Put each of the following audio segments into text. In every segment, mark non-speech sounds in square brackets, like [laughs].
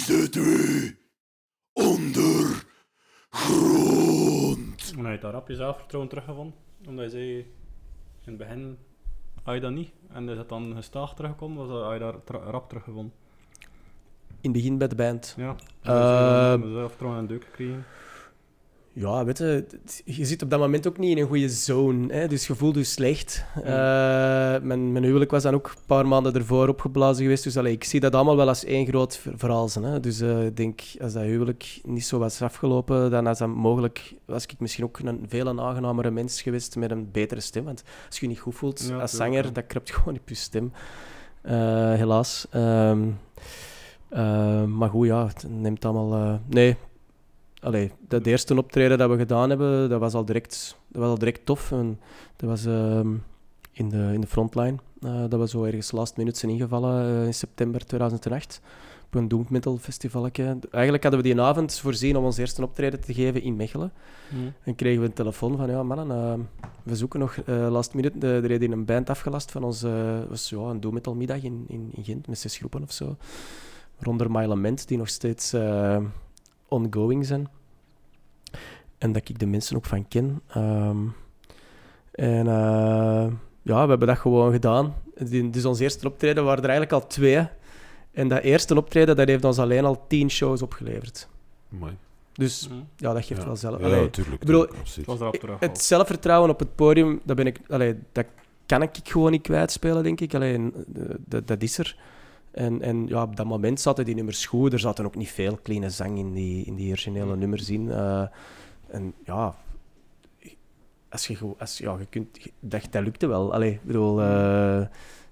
zitten we ondergrond. En hij heeft daar rap je zelfvertrouwen teruggevonden. Omdat je zei, in het begin had je dat niet. En is het dan gestaag teruggekomen, was dat, had je daar tra- rap teruggevonden. In het begin bij de band. Ja. Ehm. Uh, zelfvertrouwen en deuk gekregen. Ja, weet je, zit op dat moment ook niet in een goede zone. Hè? Dus je voelt je slecht. Mm. Eh, mijn, mijn huwelijk was dan ook een paar maanden ervoor opgeblazen geweest. Dus allee, ik zie dat allemaal wel als één groot ver- verhaal. Hè? Dus eh, ik denk, als dat huwelijk niet zo was afgelopen, dan was, dat mogelijk, was ik misschien ook een veel een aangenamere mens geweest met een betere stem. Want als je je niet goed voelt Ja, als zanger, ja. dat kruipt [laughs] gewoon op je stem. Eh, helaas. Ehm, eh, maar goed, ja, het neemt allemaal... nee, Allee, dat eerste optreden dat we gedaan hebben, dat was al direct, dat was al direct tof. En dat was ehm, in, de, in de frontline. Eh, dat we zo ergens last minute zijn ingevallen eh, in september 2008. Op een Doom Metal festivaletje. Eigenlijk hadden we die avond voorzien om ons eerste optreden te geven in Mechelen. Mm. En kregen we een telefoon van, ja mannen, eh, we zoeken nog eh, last minute. De, er reed in een band afgelast van ons, eh, was ja, een doom metal middag in, in, in Gent met zes groepen of zo. Waaronder My Lament, die nog steeds eh, ongoing zijn. En dat ik de mensen ook van ken. Ehm, en eh, ja, we hebben dat gewoon gedaan. Dus ons eerste optreden waren er eigenlijk al twee. En dat eerste optreden, dat heeft ons alleen al tien shows opgeleverd. Mooi. Dus Mm. ja, dat geeft Ja. wel zelf. Ja, Allee, tuurlijk. ik bedoel, tuurlijk, absoluut. Het zelfvertrouwen op het podium, dat, ben ik, allee, dat kan ik gewoon niet kwijtspelen, denk ik. Allee, eh, dat, dat is er. En, en ja, op dat moment zaten die nummers goed. Er zaten ook niet veel clean zang in die, in die originele nummers in. Eh, en ja, als je, als, ja, je kunt, dat, dat lukte wel. Allee, ik bedoel, eh,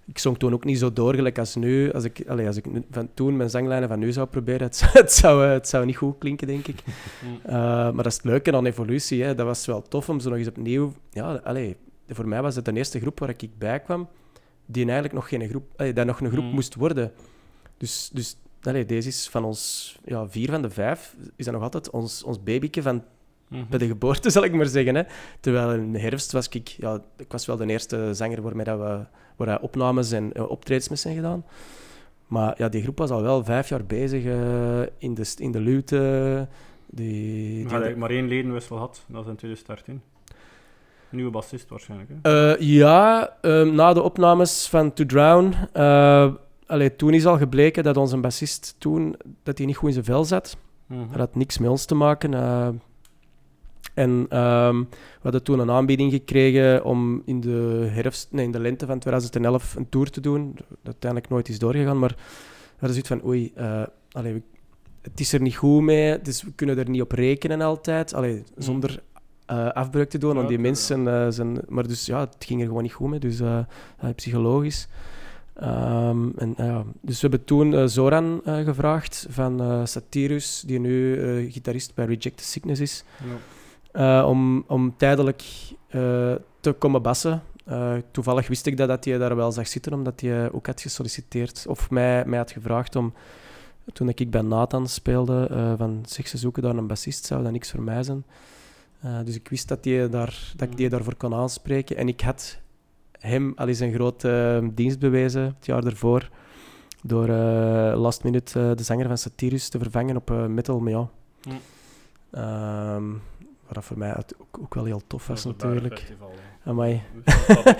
ik zong toen ook niet zo doorgelijk als nu. Als ik, allee, als ik nu- van toen mijn zanglijnen van nu zou proberen, het, zou- [laughs] het, zou, eh, het zou niet goed klinken, denk ik. Mm. Eh, maar dat is het leuke aan evolutie. Hè. Dat was wel tof om zo nog eens opnieuw... Ja, allee, voor mij was het de eerste groep waar ik bij kwam, die eigenlijk nog geen groep... Allee, dat nog een groep Mm. moest worden. Dus, dus allee, deze is van ons... Ja, vier van de vijf is dat nog altijd ons, ons babyke van Mhm. bij de geboorte, [laughs] zal ik maar zeggen. Hè. Terwijl in de herfst was ik... Ja, ik was wel de eerste zanger waarmee dat we, waar opnames en uh, optredens mee zijn gedaan. Maar ja, die groep was al wel vijf jaar bezig eh, in, de, in de lute. Die, die Maar maar één ledenwissel had, dat was in 2013. Nieuwe bassist waarschijnlijk. Hè? Eh, ja, ehm, na de opnames van To Drown. eh, allee, toen is al gebleken dat onze bassist toen dat hij niet goed in zijn vel zat. Mhm. Dat had niks met ons te maken. En ehm, we hadden toen een aanbieding gekregen om in de, herfst, nee, in de lente van 2011 een tour te doen. Dat uiteindelijk nooit is doorgegaan, maar we hadden zoiets van, oei, eh, allee, het is er niet goed mee, dus we kunnen er niet op rekenen altijd. Allee, zonder eh, afbreuk te doen, Ja, want die mensen eh, zijn... Maar dus ja, het ging er gewoon niet goed mee, dus psychologisch. Ehm, en, dus we hebben toen Zoran gevraagd van Satyrus, die nu gitarist bij Rejected Sickness is, Ja. Eh, om, om tijdelijk eh, te komen bassen. Eh, toevallig wist ik dat, dat hij daar wel zag zitten, omdat hij ook had gesolliciteerd, of mij, mij had gevraagd om, toen ik bij Nathan speelde, van zeg, ze zoeken daar een bassist, zou dat niks voor mij zijn. Dus ik wist dat, die daar, dat ik die daarvoor kon aanspreken. En ik had hem al eens een grote eh, dienst bewezen, het jaar ervoor, door eh, last minute de zanger van Satyrus te vervangen op Metal Meow. Hm. Ehm, wat dat voor mij ook, ook wel heel tof was, Dat is natuurlijk. Festival. Amai. Dat is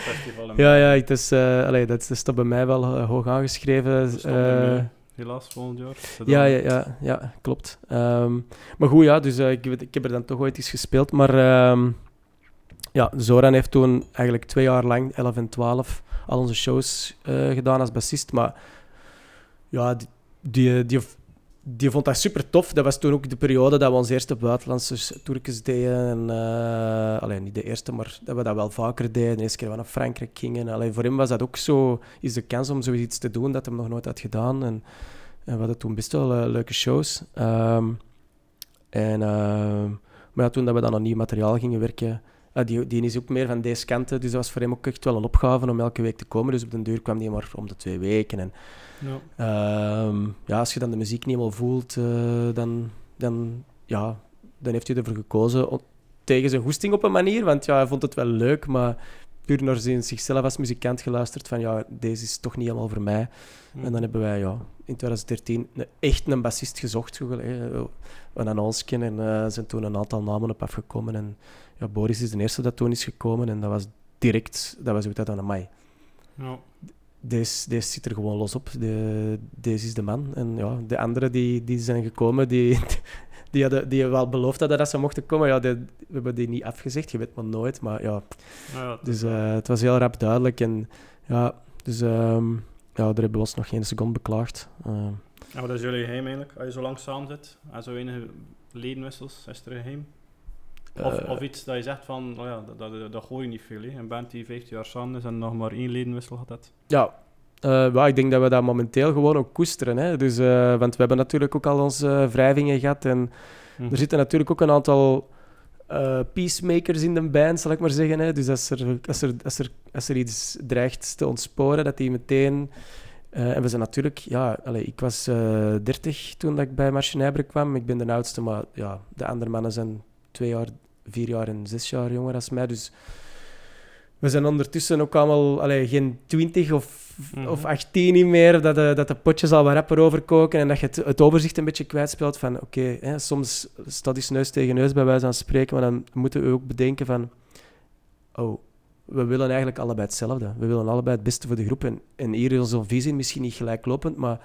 [laughs] Ja, ja, het is, eh, allee, dat, dat staat bij mij wel eh, hoog aangeschreven. Dat eh, helaas volgend jaar. ja, ja, ja, ja, klopt. Ehm, maar goed, ja, dus ik, ik heb er dan toch ooit eens gespeeld. Maar ehm, ja, Zoran heeft toen eigenlijk twee jaar lang, 11 en 12, al onze shows gedaan als bassist. Maar ja, die, die, die, die vond dat super tof. Dat was toen ook de periode dat we onze eerste buitenlandse toertjes deden. En, eh, alleen niet de eerste, maar dat we dat wel vaker deden. De eerste keer we naar Frankrijk gingen. Alleen voor hem was dat ook zo, is de kans om zoiets te doen dat hij nog nooit had gedaan. En, en we hadden toen best wel eh, leuke shows. Ehm, en, ehm, maar toen dat we dan aan nieuw materiaal gingen werken, ah, die, die is ook meer van deze kanten. Dus dat was voor hem ook echt wel een opgave om elke week te komen. Dus op den duur kwam hij maar om de twee weken. En, Ja. Ehm, ja, als je dan de muziek niet helemaal voelt, eh, dan, dan, ja, dan heeft hij ervoor gekozen om- tegen zijn goesting op een manier. Want ja, hij vond het wel leuk, maar puur naar zijn- zichzelf als muzikant geluisterd van ja, deze is toch niet helemaal voor mij. En dan hebben wij ja, in 2013 een, echt een bassist gezocht. hè, Een annonsken en eh, zijn toen een aantal namen op afgekomen. En ja, Boris is de eerste dat toen is gekomen en dat was direct, dat was uit aan mei. Ja. Deze, deze zit er gewoon los op. De, deze is de man. En ja, de anderen die, die zijn gekomen, die, [laughs] die, hadden, die wel beloofd hadden dat ze mochten komen. Ja, die- we hebben die niet afgezegd, je weet maar nooit. Maar ja, Ja, dus eh, het was heel rap duidelijk. En ja, dus ehm, ja, daar hebben we ons nog geen seconde beklaagd. Ehm, Ja, wat is jullie geheim eigenlijk? Als je zo lang samen zit en zo enige ledenwissels, is er een geheim? Of, eh, of iets dat je zegt van, oh ja, dat, dat, dat gooi je niet veel. Hè. Een band die 15 jaar samen is en nog maar één ledenwissel had had. Ja, ja, ik denk dat we dat momenteel gewoon ook koesteren. Hè? Dus, eh, want we hebben natuurlijk ook al onze eh, wrijvingen gehad. En Hm. er zitten natuurlijk ook een aantal peacemakers in de band, zal ik maar zeggen. Hè? Dus als er, als, er, als, er, als er iets dreigt te ontsporen, dat die meteen... en we zijn natuurlijk... Ja, allee, ik was eh 30 toen dat ik bij Marche Nijber kwam. Ik ben de oudste, maar ja, de andere mannen zijn twee jaar, vier jaar en zes jaar jonger dan mij. Dus we zijn ondertussen ook allemaal allee, geen 20 of, Mhm. of 18 niet meer. Dat de, dat de potjes al wat rapper overkoken en dat je het, het overzicht een beetje kwijtspeelt. Van oké, soms staat iets neus tegen neus bij wijze van spreken, maar dan moeten we ook bedenken van. Oh, we willen eigenlijk allebei hetzelfde. We willen allebei het beste voor de groep. En, en hier is onze visie misschien niet gelijklopend, maar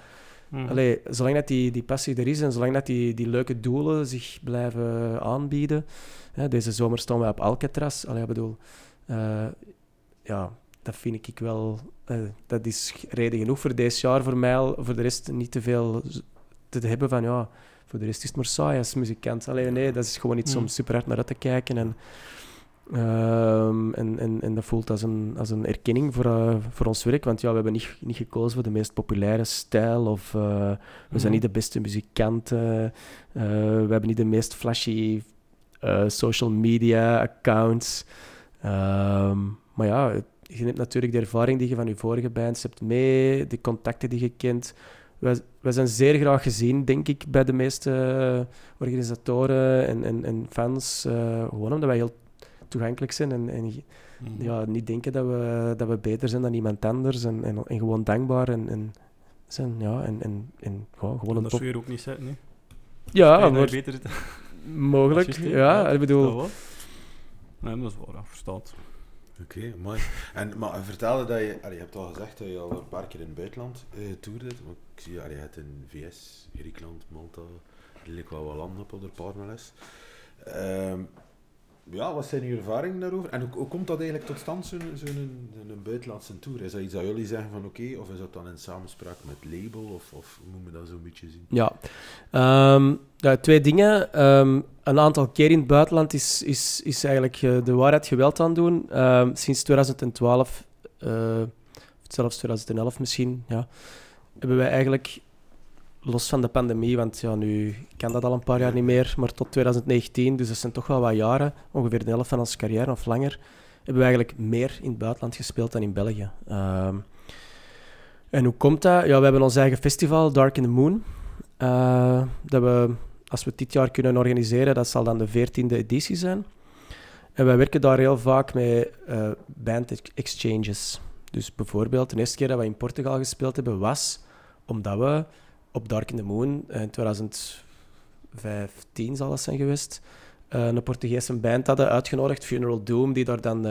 Mhm. Allee, zolang dat die, die passie er is en zolang dat die, die leuke doelen zich blijven aanbieden. Hè, deze zomer staan we op Alcatraz. Allee, ik bedoel, eh, ja, dat vind ik wel... eh, dat is reden genoeg voor deze jaar voor mij al. Voor de rest niet te veel te hebben van, ja, voor de rest is het maar saai als muzikant. Allee, nee, dat is gewoon iets om Mm. super hard naar uit te kijken. En, ehm, en, en, en dat voelt als een, als een erkenning voor, eh, voor ons werk. Want ja, we hebben niet, niet gekozen voor de meest populaire stijl of... eh, we zijn Mhm. niet de beste muzikanten. eh, we hebben niet de meest flashy social media accounts. Ehm, maar ja, je neemt natuurlijk de ervaring die je van je vorige bands hebt mee, de contacten die je kent. Wij, wij zijn zeer graag gezien, denk ik, bij de meeste organisatoren en, en, en fans. gewoon omdat wij heel toegankelijk zijn en, en Mhm. ja, niet denken dat we, dat we beter zijn dan iemand anders. En, en, en gewoon dankbaar en, en zijn. Ja, en, en, en gewoon, gewoon En een dat top. sfeer ook niet zitten, nee. Ja, maar beter [laughs] mogelijk. Ja, ja. ik bedoel... Dat. Nee, dat is waar, dat verstaat. Oké, mooi. En, maar vertelde dat je... allee, je hebt al gezegd dat je al een paar keer in het buitenland eh toerde. Maar ik zie, allee, je hebt in VS, Griekenland, Malta... Er ligt wel wat landen op op de Parmeles. Ehm ja, wat zijn uw ervaringen daarover? En hoe, hoe komt dat eigenlijk tot stand, zo'n zo'n een, buitenlandse tour? Is dat iets dat jullie zeggen van oké, of is dat dan in samenspraak met label? Of, of hoe moet je dat zo'n beetje zien? Ja. Ehm, ja, twee dingen. Ehm, een aantal keer in het buitenland is, is, is eigenlijk de waarheid geweld aan doen. Ehm, sinds 2012, eh, zelfs 2011 misschien, ja, hebben wij eigenlijk, los van de pandemie, want ja, nu kan dat al een paar jaar niet meer, maar tot 2019, dus dat zijn toch wel wat jaren, ongeveer de helft van onze carrière of langer, hebben we eigenlijk meer in het buitenland gespeeld dan in België. Ehm, en hoe komt dat? Ja, we hebben ons eigen festival, Dark in the Moon. Eh, dat we, als we dit jaar kunnen organiseren, dat zal dan de 14e editie zijn. En wij werken daar heel vaak met eh, band ex- exchanges. Dus bijvoorbeeld, de eerste keer dat we in Portugal gespeeld hebben, was omdat we op Dark in the Moon eh, in 2015 zal dat zijn geweest, eh, een Portugese band hadden uitgenodigd, Funeral Doom, die daar dan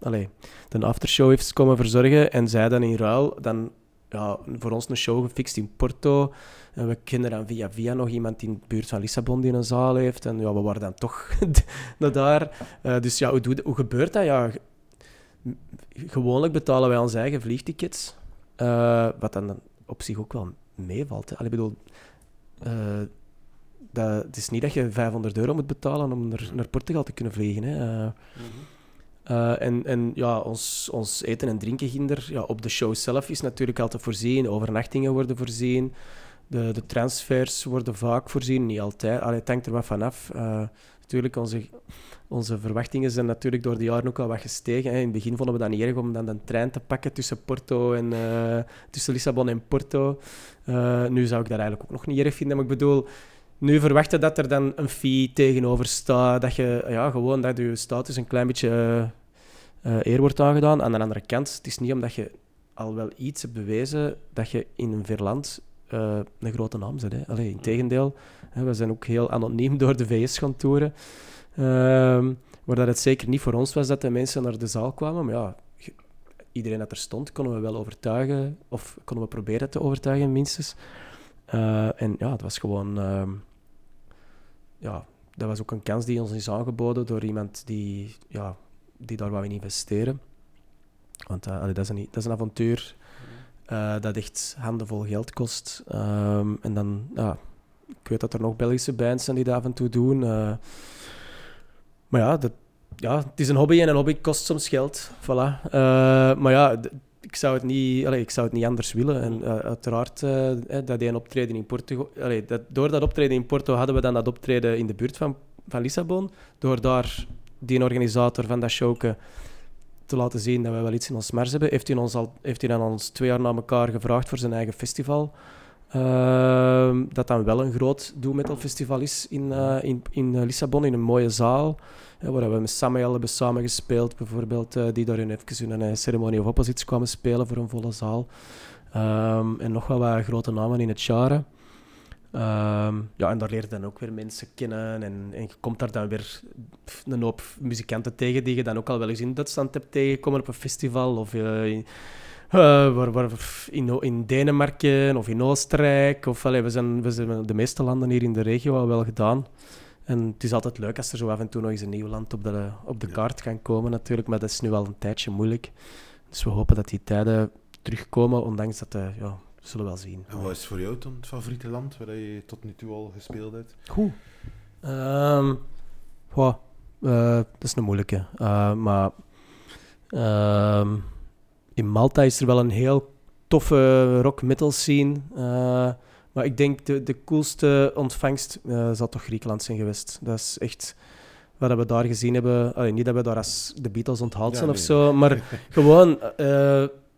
allee, de aftershow heeft komen verzorgen. En zij dan in ruil dan, ja, voor ons een show gefixt in Porto. En we kennen dan via via nog iemand in de buurt van Lissabon die een zaal heeft. En ja, we waren dan toch [laughs] naar daar. Dus ja, hoe, hoe gebeurt dat? Ja, gewoonlijk betalen wij onze eigen vliegtickets. Wat dan op zich ook wel meevalt. Hè. Allee, bedoel, eh, dat, het is niet dat je 500 euro moet betalen om naar, naar Portugal te kunnen vliegen. Hè. Eh, eh, en en ja, ons, ons eten en drinken ginder, ja, op de show zelf is natuurlijk altijd voorzien. Overnachtingen worden voorzien. De, de transfers worden vaak voorzien, niet altijd. Allee, het hangt er wat vanaf. Natuurlijk, onze, onze verwachtingen zijn natuurlijk door de jaren ook al wat gestegen. Hè. In het begin vonden we dat niet erg om dan een trein te pakken tussen Porto en eh, tussen Lissabon en Porto. Eh, nu zou ik dat eigenlijk ook nog niet erg vinden, maar ik bedoel, nu verwachten dat er dan een fee tegenover staat, dat je ja, gewoon dat je status een klein beetje eh, eer wordt aangedaan. Aan de andere kant, het is niet omdat je al wel iets hebt bewezen dat je in een verland uh, een grote naam bent. Hè. Allee, in tegendeel, hè, we zijn ook heel anoniem door de VS gaan toeren. Ehm, waar dat het zeker niet voor ons was dat de mensen naar de zaal kwamen. Maar ja, iedereen dat er stond, konden we wel overtuigen. Of konden we proberen te overtuigen, minstens. Uh, en ja, het was gewoon... Uh, ja, dat was ook een kans die ons is aangeboden door iemand die, ja, die daar wou in investeren. Want uh, dat, is een, dat is een avontuur uh, dat echt handenvol geld kost. Um, en dan, ja, ik weet dat er nog Belgische bands zijn die dat af en toe doen. Uh, maar ja, dat, ja, het is een hobby en een hobby kost soms geld. Voilà. Uh, maar ja, ik zou het niet, allee, ik zou het niet anders willen. En uiteraard uh, dat een optreden in Porto... Allee, dat, door dat optreden in Porto hadden we dan dat optreden in de buurt van, van Lissabon. Door daar die organisator van dat showke te laten zien dat we wel iets in ons mers hebben, heeft hij, ons al, heeft hij dan ons twee jaar na elkaar gevraagd voor zijn eigen festival. Uh, dat dan wel een groot doom metal festival is in, uh, in, in Lissabon, in een mooie zaal. waar we met Samuel hebben samengespeeld, bijvoorbeeld, uh, die daar in even in een ceremonie of opposites kwamen spelen voor een volle zaal. Um, en nog wel wat grote namen in het genre. Um, ja, en daar leer je dan ook weer mensen kennen. En, en je komt daar dan weer een hoop muzikanten tegen die je dan ook al wel eens in Duitsland hebt tegengekomen op een festival. Of uh, in, uh, waar, waar, in, in Denemarken of in Oostenrijk. Of, allee, we, zijn, we zijn de meeste landen hier in de regio al wel gedaan. En het is altijd leuk als er zo af en toe nog eens een nieuw land op de, op de kaart kan komen natuurlijk. Maar dat is nu al een tijdje moeilijk. Dus we hopen dat die tijden terugkomen, ondanks dat de, ja, we zullen wel zien. En wat is voor jou dan het favoriete land waar je tot nu toe al gespeeld hebt? Goed. Um, wow, uh, dat is een moeilijke. Uh, maar uh, in Malta is er wel een heel toffe rock-metal scene. Uh, maar ik denk de, de coolste ontvangst zal toch Griekenland zijn geweest. Dat is echt wat we daar gezien hebben. Allee, niet dat we daar als de Beatles onthaald zijn nee. of zo, maar [laughs] gewoon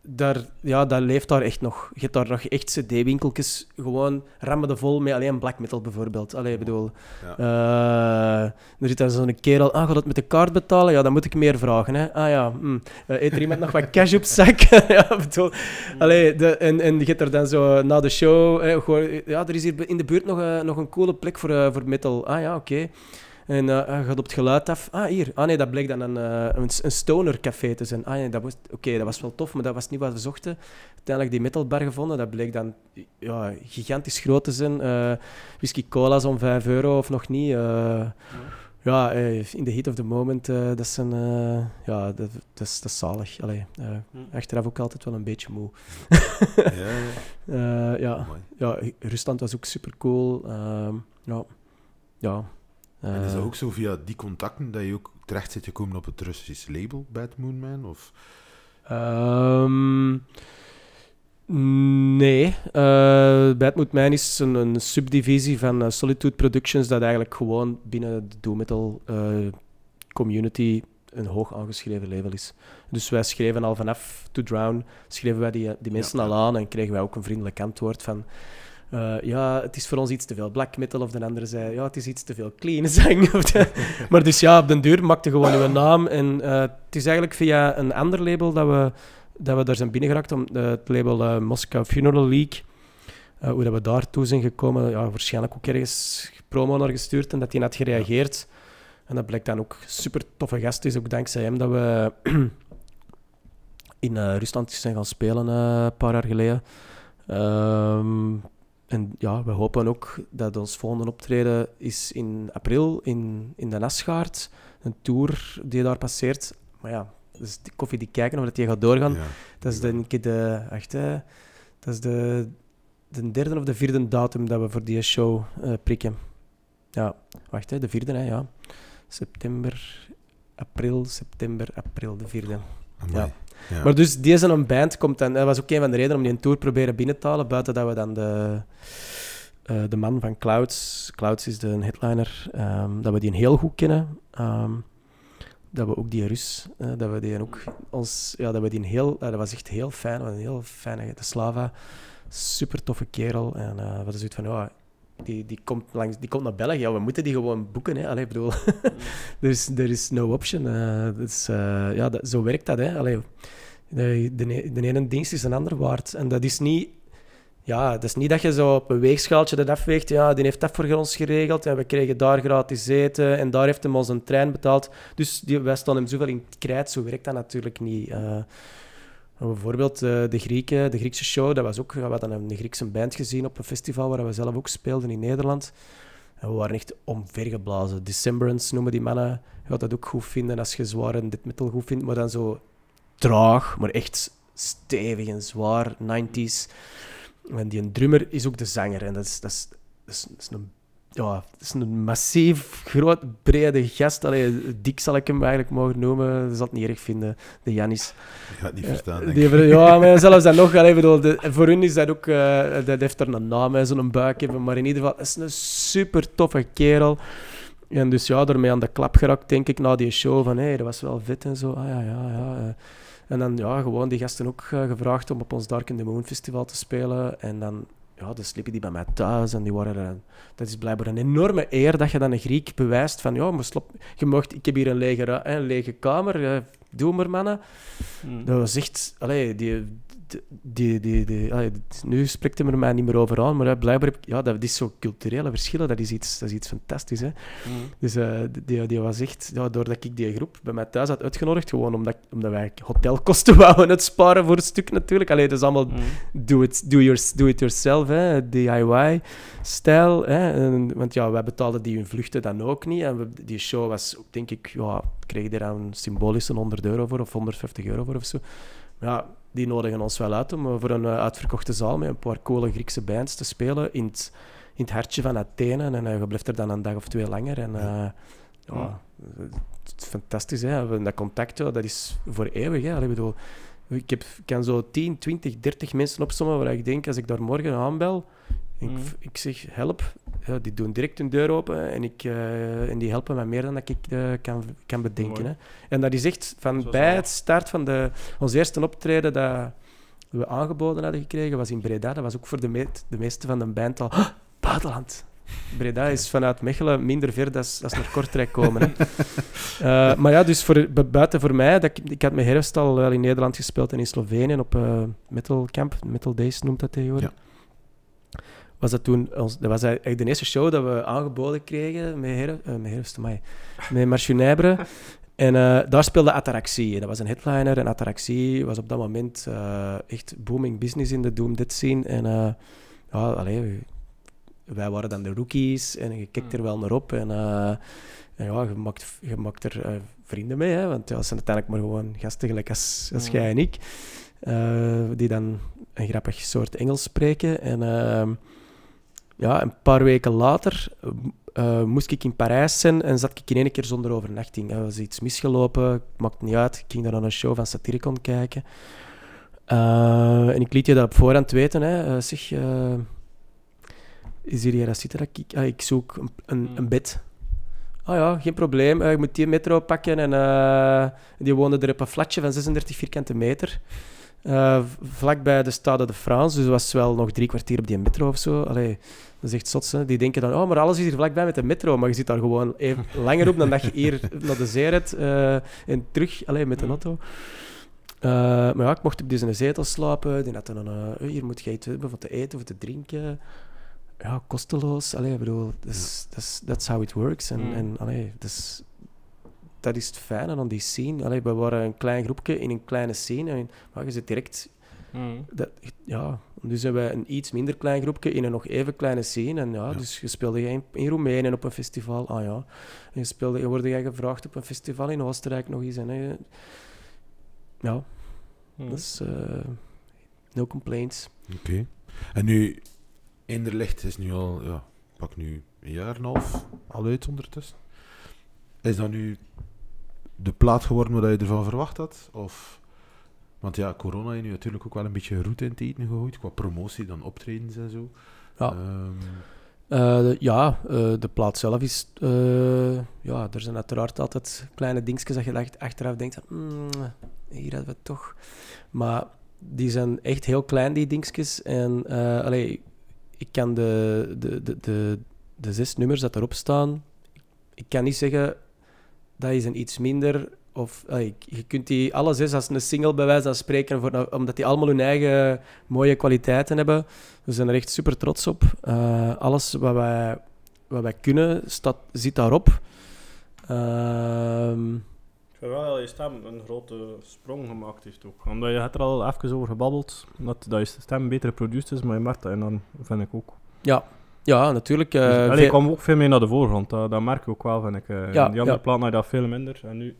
daar, ja, dat leeft daar echt nog. Je hebt daar nog echt cd-winkeltjes gewoon rammen de vol met alleen black metal bijvoorbeeld. Allee, bedoel, ja. uh, er zit daar zo'n kerel, ah, gaat het met de kaart betalen? Ja, dan moet ik meer vragen. Hè. Ah ja, uh, eet er iemand nog wat cash op zak? [laughs] ja, bedoel, allee, de, en, en je hebt er dan zo na de show, gewoon, ja, er is hier in de buurt nog, uh, nog een coole plek voor, uh, voor metal. Ah ja, oké. Okay. En uh, hij gaat op het geluid af. Ah, hier. Ah nee, dat bleek dan een, uh, een, een stoner café te zijn. Ah nee, dat was... Oké, okay, dat was wel tof, maar dat was niet wat we zochten. Uiteindelijk die metalbar gevonden. Dat bleek dan ja, gigantisch groot te zijn. Uh, whisky cola's om 5 euro of nog niet. Ja, ja in the heat of the moment, dat, is een, ja, dat, dat, is, dat is zalig. Allee, achteraf ook altijd wel een beetje moe. ja, ja. [laughs] ja, ja, Rusland was ook super cool. Ehm, ja, En is het ook zo via die contacten dat je ook terecht zit gekomen op het Russische label Bad Moonman? Of? Um, nee. Uh, Bad Moonman is een, een subdivisie van uh, Solitude Productions dat eigenlijk gewoon binnen de doom metal community een hoog aangeschreven label is. Dus wij schreven al vanaf To Drown, schreven wij die, die mensen ja. al aan en kregen wij ook een vriendelijk antwoord van uh, ja, het is voor ons iets te veel black metal. Of de andere zei, ja, het is iets te veel clean [laughs] zang. maar dus ja, op den duur maakte gewoon uw naam. En uh, het is eigenlijk via een ander label dat we, dat we daar zijn binnengeraakt. Om, uh, het label Moscow Funeral League. hoe dat we daartoe zijn gekomen, ja, waarschijnlijk ook ergens promo naar gestuurd en dat hij had gereageerd. En dat blijkt dan ook super toffe gast is, ook dankzij hem dat we [clears throat] in Rusland zijn gaan spelen een paar jaar geleden. Um, en ja, we hopen ook dat ons volgende optreden is in april in, in de Nasgaard. Een tour die daar passeert. Maar ja, dus die koffie die kijken of dat die gaat doorgaan. Ja. Dat is denk ik de, echt, hè, dat is de, de derde of de vierde datum dat we voor die show uh, prikken. Ja, wacht, hè, de vierde, hè, ja. September, april, september, april, de vierde. Ja. Ja. Maar dus deze een band komt en dat was ook een van de redenen om die een tour proberen binnen te halen, buiten dat we dan de, uh, de man van Clouds, Clouds is de headliner, um, dat we die heel goed kennen. Um, dat we ook die Rus, uh, dat we die ook ons, ja, dat we die heel, uh, dat was echt heel fijn, een heel fijne, de Slava, super toffe kerel. En we hadden zoiets van, ja, die, die, komt langs, die komt naar België. Ja, we moeten die gewoon boeken. Hè. Allee, bedoel, er, is, [laughs] er is no option. dus, ja, zo werkt dat. Hè. Allee, de, de, de ene dienst is een ander waard. En dat is niet... Ja, dat is niet dat je zo op een weegschaaltje dat afweegt. Ja, die heeft dat voor ons geregeld. En we kregen daar gratis eten. En daar heeft hem ons een trein betaald. Dus die, wij staan hem zoveel in het krijt. Zo werkt dat natuurlijk niet. Eh, bijvoorbeeld eh, de Grieken, de Griekse show. Dat was ook, we hadden een Griekse band gezien op een festival waar we zelf ook speelden in Nederland. En we waren echt omvergeblazen. Decemberance noemen die mannen. Je gaat dat ook goed vinden als je zwaar dit metal goed vindt. Maar dan zo traag, maar echt stevig en zwaar. 90s. En die drummer is ook de zanger. En dat is, dat is, dat is, dat is een, ja, dat is een massief, groot, brede gast. Allee, dik zal ik hem eigenlijk mogen noemen. Dat zal het niet erg vinden, de Janis. Je gaat het niet Eh, verstaan, denk die ik. ja, maar zelfs dat nog. Allee, bedoel, de- voor hun is dat ook... eh, dat heeft er een naam, zo'n buik hebben. Maar in ieder geval, het is een super toffe kerel. En dus ja, daarmee aan de klap geraakt, denk ik, na die show. Van, hé, dat was wel vet en zo. Ah, ja, ja, ja. eh. En dan, ja, gewoon die gasten ook gevraagd om op ons Dark in the Moon festival te spelen. En dan, ja, dan sliepen die bij mij thuis. En die waren er... Dat is blijkbaar een enorme eer dat je dan een Griek bewijst van, ja, maar slop, je mocht, ik heb hier een lege, een lege kamer, eh, doe maar, mannen. Mm. Dat was echt... Allee, die, die, die, die, allee, nu spreekt hij er mij niet meer over aan, maar hè, blijkbaar... Heb, ik- ja, dat is zo culturele verschillen, dat is iets, dat is iets fantastisch, hè. Mm. Dus eh, die, die was echt... Ja, doordat ik die groep bij mij thuis had uitgenodigd, gewoon omdat, omdat wij hotelkosten [laughs] wouden het sparen voor een stuk natuurlijk. Allee, dat is allemaal Mm. do it, do your, do it yourself, DIY-stijl. Want ja, wij betaalden die hun vluchten dan ook niet. En we, die show was, denk ik, ja, kreeg daar een symbolische 100 euro voor of 150 euro voor of zo. Ja, die nodigen ons wel uit om eh, voor een eh, uitverkochte zaal met een paar coole Griekse bands te spelen in het, in het hartje van Athene. En eh, je blijft er dan een dag of twee langer. En ja, het is fantastisch. Hè. Dat contact, ja, dat is voor eeuwig. Hè. Ik bedoel, ik, heb, kan zo 10, 20, 30 mensen opzommen waar ik denk, als ik daar morgen aanbel, ik, Mm. ik zeg help, ja, die doen direct hun deur open en, ik, eh, en die helpen mij meer dan dat ik eh, kan, kan bedenken. Hè. En dat is echt van bij het start van de, ons eerste optreden dat we aangeboden hadden gekregen, was in Breda. Dat was ook voor de, meet, de meeste van de band al "Ah, buitenland. Breda is vanuit Mechelen minder ver dan als naar Kortrijk komen. Hè. [laughs] Eh, maar ja, dus voor, bu- buiten voor mij, dat ik, ik had mijn herfst al wel in Nederland gespeeld en in Slovenië op Metal Camp, Metal Days noemt dat tegenwoordig. Was dat toen, ons, dat was eigenlijk de eerste show dat we aangeboden kregen met, her, eh, met herfst, amai, met. [laughs] En eh, daar speelde Ataraxie. Dat was een headliner en Ataraxie was op dat moment eh, echt booming business in de Doom Dead scene. En ja, allee, wij waren dan de rookies en je kijkt er wel naar op. En, en ja, je maakt, je maakt er vrienden mee, hè, want ja, het zijn uiteindelijk maar gewoon gasten gelijk als, als Mm. jij en ik, die dan een grappig soort Engels spreken. En ehm, ja, een paar weken later eh, moest ik in Parijs zijn en zat ik in één keer zonder overnachting. Er was iets misgelopen, maakt niet uit. Ik ging daar naar een show van Satyricon kijken. Eh, en ik liet je dat op voorhand weten. Hè. Eh, zeg, eh, is hier hier zitten dat ik... ah, ik zoek een, een, een bed. Ah ja, geen probleem. Eh, je moet die metro pakken. En die woonde er op een flatje van 36 vierkante meter. Uh, vlakbij de Stade de France. Dus was wel nog drie kwartier op die metro of zo. Allee, dat is echt zot. Hè? Die denken dan, oh, maar alles is hier vlakbij met de metro. Maar je zit daar gewoon even [laughs] langer op dan dat je hier naar de zee rijdt. Uh, en terug allee, met de auto. Uh, maar ja, ik mocht op deze zetel slapen. Die had dan, hier moet je iets hebben voor te eten of te drinken. Ja, kosteloos. Allee, ik bedoel, that's, that's, that's how it works. En, Mm. en allee, dus, dat is het fijne aan die scene. Allee, we waren een klein groepje in een kleine scene. En, maar je zit direct... Mm. Dat, ja, nu zijn wij een iets minder klein groepje in een nog even kleine scene. En ja, Ja. dus je speelde jij in, in Roemenië op een festival. Ah ja. En je, speelde, je wordt jij gevraagd op een festival in Oostenrijk nog eens. En, hè, ja, Mm. dat is... eh, no complaints. Oké. En nu, Inderlicht is nu al, ja, pak nu een jaar en een half al uit ondertussen. Is dat nu de plaat geworden wat je ervan verwacht had? Of, want ja, corona heeft nu natuurlijk ook wel een beetje route in het eten gegooid, qua promotie, dan optredens en zo. Ja. Ehm, Eh, de- ja, eh, de plaat zelf is... eh, ja, er zijn uiteraard altijd kleine dingetjes dat je achteraf denkt... "Mm, hier hadden we het toch... Maar die zijn echt heel klein, die dingetjes. En allee, ik kan de, de, de, de, de zes nummers dat erop staan, ik kan niet zeggen dat is een iets minder. Of je kunt die alle zes als een single bij wijze van spreken, voor, omdat die allemaal hun eigen mooie kwaliteiten hebben. We zijn er echt super trots op. Eh, alles wat wij, wat wij kunnen, staat, zit daarop. Ehm, Ik vind wel dat je stem een grote sprong gemaakt heeft ook. Omdat je hebt er al even over gebabbeld, dat, dat je stem beter produced is, maar je merkt dat enorm, vind ik ook. ja. Ja, natuurlijk. eh, Dus, allee, ik kwam ook veel meer naar de voorgrond, dat, dat merk je ook wel, vind ik. eh. Ja, In die andere ja. plaat dat veel minder, en nu...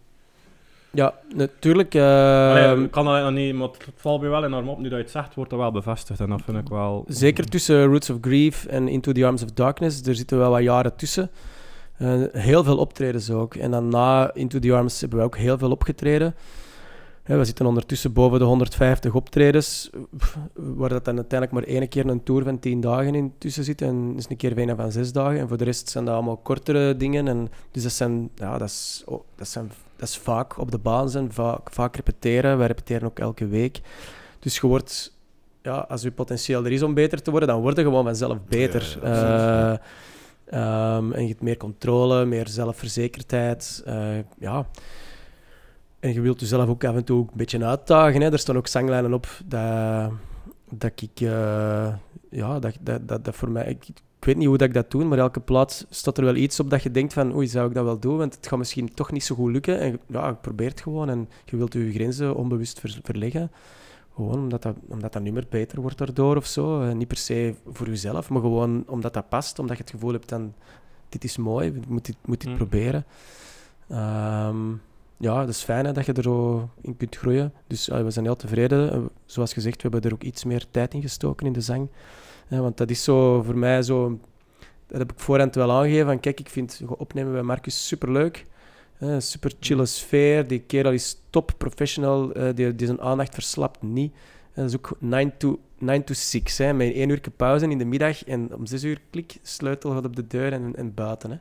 ja, natuurlijk. eh, Allee, ik kan dat nog niet, maar het valt me wel enorm op, nu dat je het zegt, wordt dat wel bevestigd, en dat vind ik wel... Zeker tussen Roots of Grief en Into the Arms of Darkness. Er zitten wel wat jaren tussen. Eh, heel veel optredens ook. En dan na Into the Arms hebben we ook heel veel opgetreden. We zitten ondertussen boven de 150 optredens, waar dat dan uiteindelijk maar één keer een tour van 10 dagen in tussen zit. En is een keer een van 6 dagen. En voor de rest zijn dat allemaal kortere dingen. En dus dat zijn, ja, dat is, oh, dat zijn, dat is vaak op de baan zijn, vaak, vaak repeteren. Wij repeteren ook elke week. Dus je wordt ja, als je potentieel er is om beter te worden, dan word je gewoon vanzelf beter. Ja, ja, absoluut, Eh, ehm, en je hebt meer controle, meer zelfverzekerdheid. eh, ja. En je wilt jezelf ook af en toe ook een beetje uitdagen. Hè. Er staan ook zanglijnen op dat, dat ik... eh, ja, dat, dat, dat, dat voor mij... Ik, ik weet niet hoe dat ik dat doe, maar elke plaats staat er wel iets op dat je denkt van oei, zou ik dat wel doen? Want het gaat misschien toch niet zo goed lukken. En ja, je probeert het gewoon en je wilt je grenzen onbewust ver- verleggen. Gewoon omdat dat, omdat dat nummer beter wordt daardoor of zo. Eh, niet per se voor jezelf, maar gewoon omdat dat past. Omdat je het gevoel hebt dan, dit is mooi, ik moet dit, moet dit Mm. proberen. Ehm, ja, dat is fijn hè, dat je er zo in kunt groeien. Dus we zijn heel tevreden. Eh, zoals gezegd, we hebben er ook iets meer tijd in gestoken in de zang. Eh, want dat is zo voor mij zo... Dat heb ik voorhand wel aangegeven. Van, kijk, ik vind opnemen bij Marcus superleuk. Eh, super chille sfeer. Die kerel is top professional. die, die zijn aandacht verslapt niet. Eh, dat is ook 9 to, 9 to 6. Hè, met één uur pauze in de middag. En om 6 uur klik, sleutel gaat op de deur en, en buiten. Hè.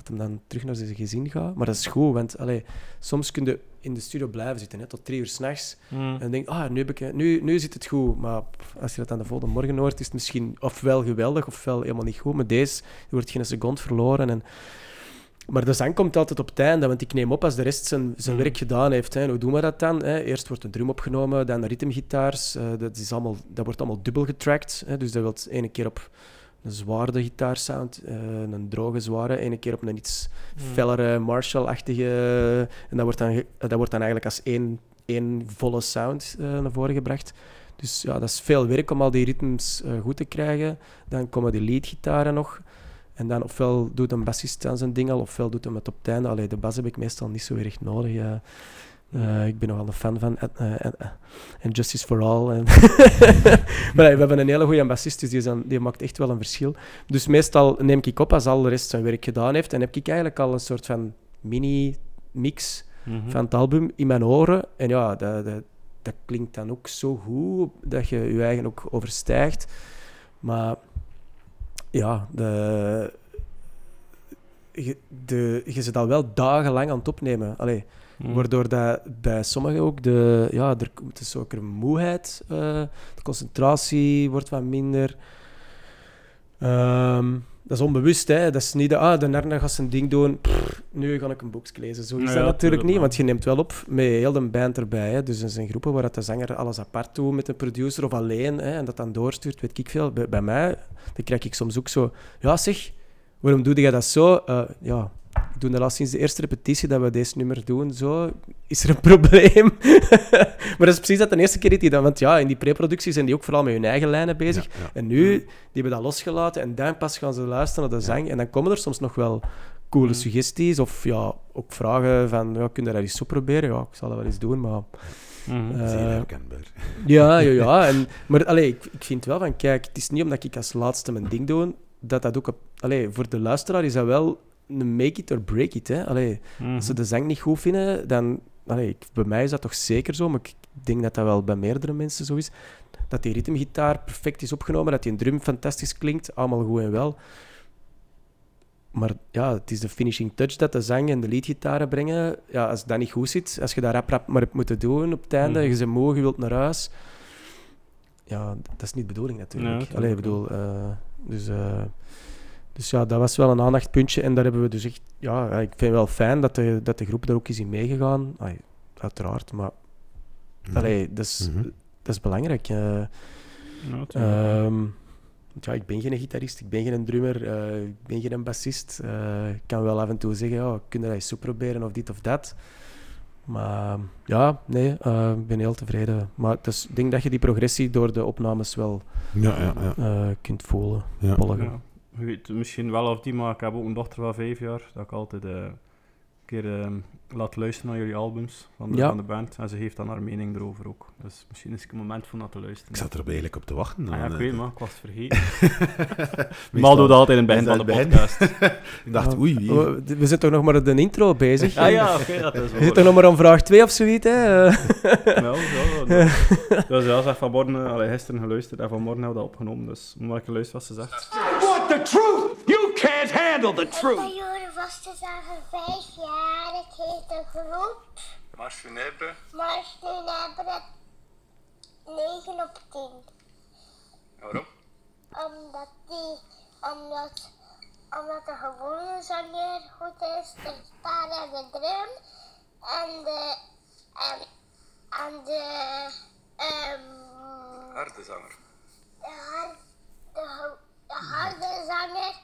Dat hem dan terug naar zijn gezin gaat. Maar dat is goed, want allee, soms kun je in de studio blijven zitten hè, tot drie uur s'nachts. Mm. En denk, ah, nu, heb ik, nu, nu zit het goed. Maar als je dat dan de volgende morgen hoort, is het misschien ofwel geweldig ofwel helemaal niet goed. Maar deze wordt geen seconde verloren. En, maar de zang komt altijd op het einde, want ik neem op als de rest zijn, zijn Mm. werk gedaan heeft. Hè. Hoe doen we dat dan? Hè? Eerst wordt een drum opgenomen, dan de ritmegitaars. eh, dat, is allemaal, dat wordt allemaal dubbel getracked. Hè. Dus dat wil ene keer op een zware gitaarsound, eh, een droge zware, ene keer op een iets Mm. fellere Marshall-achtige. En dat wordt, dan, dat wordt dan eigenlijk als één, één volle sound eh, naar voren gebracht. Dus ja, dat is veel werk om al die ritmes eh, goed te krijgen. Dan komen die leadgitaren nog. En dan ofwel doet een bassist aan zijn ding al, ofwel doet hem het op het einde. Allee, de bas heb ik meestal niet zo erg nodig. Eh, ik ben nogal een fan van eh, eh, eh, Justice for All. En [laughs] maar we hebben een hele goede bassist, dus die, is dan- die maakt echt wel een verschil. Dus meestal neem ik op als al de rest zijn werk gedaan heeft. En heb ik eigenlijk al een soort van mini-mix Mhm. van het album in mijn oren. En ja, dat, dat, dat klinkt dan ook zo goed dat je je eigen ook overstijgt. Maar ja, de, je, de, je zit al wel dagenlang aan het opnemen. Allee, Mm. Waardoor dat bij sommigen ook de, ja, er komt dus ook een moeheid, eh, de concentratie wordt wat minder. Ehm, dat is onbewust, hè. Dat is niet de, ah, de Narna gaat zijn ding doen, pff, nu ga ik een boekje lezen. Zo is Ja, dat ja, natuurlijk tuurlijk niet, want je neemt wel op met heel de band erbij. Hè. Dus er zijn groepen waar dat de zanger alles apart doet met de producer of alleen, hè, en dat dan doorstuurt, weet ik veel. Bij, bij mij, dan krijg ik soms ook zo, ja zeg, waarom doe je dat zo? Eh, ja, ik doe dat al sinds de eerste repetitie dat we deze nummer doen. Zo, is er een [laughs] probleem? maar dat is precies dat de eerste keer dat die dan... Want ja, in die preproductie zijn die ook vooral met hun eigen lijnen bezig. Ja, ja. En nu, die hebben dat losgelaten en dan pas gaan ze luisteren naar de zang. En dan komen er soms nog wel coole Mm. suggesties of ja, ook vragen van, ja, kun je dat eens zo proberen? Ja, ik zal dat wel eens doen, maar... Eh, Zeer herkenbaar. ja, ja, ja. En, maar allee, ik, ik vind wel van, kijk, het is niet omdat ik als laatste mijn ding doe, dat dat ook... Op, allee, voor de luisteraar is dat wel een make it or break it. Hè. Allee, Mhm. als ze de zang niet goed vinden, dan... Allee, ik- bij mij is dat toch zeker zo, maar ik denk dat dat wel bij meerdere mensen zo is. Dat die ritmegitaar perfect is opgenomen, dat die drum fantastisch klinkt, allemaal goed en wel. Maar ja, het is de finishing touch dat de zang en de leadgitaren brengen. Ja, als dat niet goed zit, als je dat rap rap maar hebt moeten doen op het einde, Mhm. je bent moe, je wilt naar huis. ja, dat is niet de bedoeling natuurlijk. Allee, ik bedoel, eh, dus, eh, dus ja, dat was wel een aandachtpuntje. En daar hebben we dus echt, ja, ik vind het wel fijn dat de, dat de groep daar ook is in meegegaan. Ai, uiteraard, maar allee, dat, is, Mhm. dat is belangrijk. eh. Ja. Ehm, want ja, ik ben geen gitarist, ik ben geen drummer, eh, ik ben geen bassist. Eh, ik kan wel af en toe zeggen, ja, kun je dat eens zo proberen of dit of dat. Maar ja, nee, eh, ik ben heel tevreden. Maar het is- ik denk dat je die progressie door de opnames wel Ja, ja, ja. eh, kunt voelen, ja. Je weet misschien wel of die, maar ik heb ook een dochter van vijf jaar, dat ik altijd eh, een keer eh, laat luisteren naar jullie albums van de, Ja. van de band. En ze heeft dan haar mening erover ook. Dus misschien is het een moment voor naar te luisteren. Ik zat er eigenlijk op te wachten. Ah, ja, ik eh. weet maar, ik was het vergeten. [laughs] Meestal- Maar doe dat altijd in het begin van dat de podcast. [laughs] Ik dacht, oei, We, we zijn toch nog maar de intro bezig? ah ja, oké, dat is We wel. zitten nog maar aan vraag 2 of zoiets. Hè? Eh, [laughs] Wel, ja, dat- Dus ja, ze heeft vanmorgen, allee, gisteren geluisterd en vanmorgen hebben we dat opgenomen. Dus moet ik luisteren wat ze zegt. The truth. You can't handle the Bij truth. jullie was te zeggen vijf jaar. Het heet een groep. Maar nu hebben het 9 op 10. Waarom? Omdat die, omdat, omdat de gewone zanger goed is, de gitaar en de drum. En de, en, en de, ehm Harde zanger. de, hard, de, harde zanger.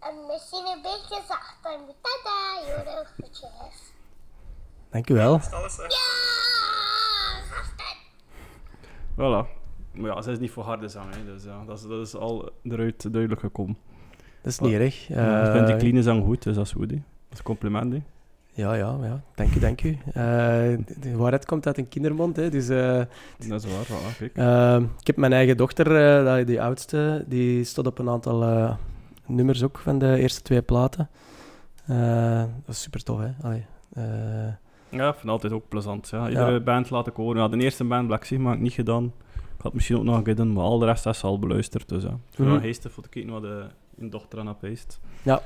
En misschien een beetje zachter. Tada, jullie groetjes. Dank u wel. Ja, gasten. Voilà. Maar ja, ze is niet voor harde zang, hè, dus ja, dat is, dat is al eruit duidelijk gekomen. Dat is niet erg. Ik vind die Eh, clean zang goed, dus dat is goed. hè. Dat is een compliment. hè. Ja, ja, ja. Dank u, dank u. Eh, de, waarheid komt uit een kindermond, hè, dus... eh, Dat is waar, voilà, kijk. Ehm, ik heb mijn eigen dochter, eh, die- oudste, die stond op een aantal nummers ook van de eerste twee platen. Dat is super tof, hè? Allee, Ja, ik vind het altijd ook plezant. Ja. Iedere band laat ik horen. Ja, de eerste band Black Sigma heb ik niet gedaan. Ik had misschien ook nog een keer doen, maar al de rest is al beluisterd. Dus ja. Ik Mhm. wel geestig voor te kijken wat de een dochter aan geweest. Ja.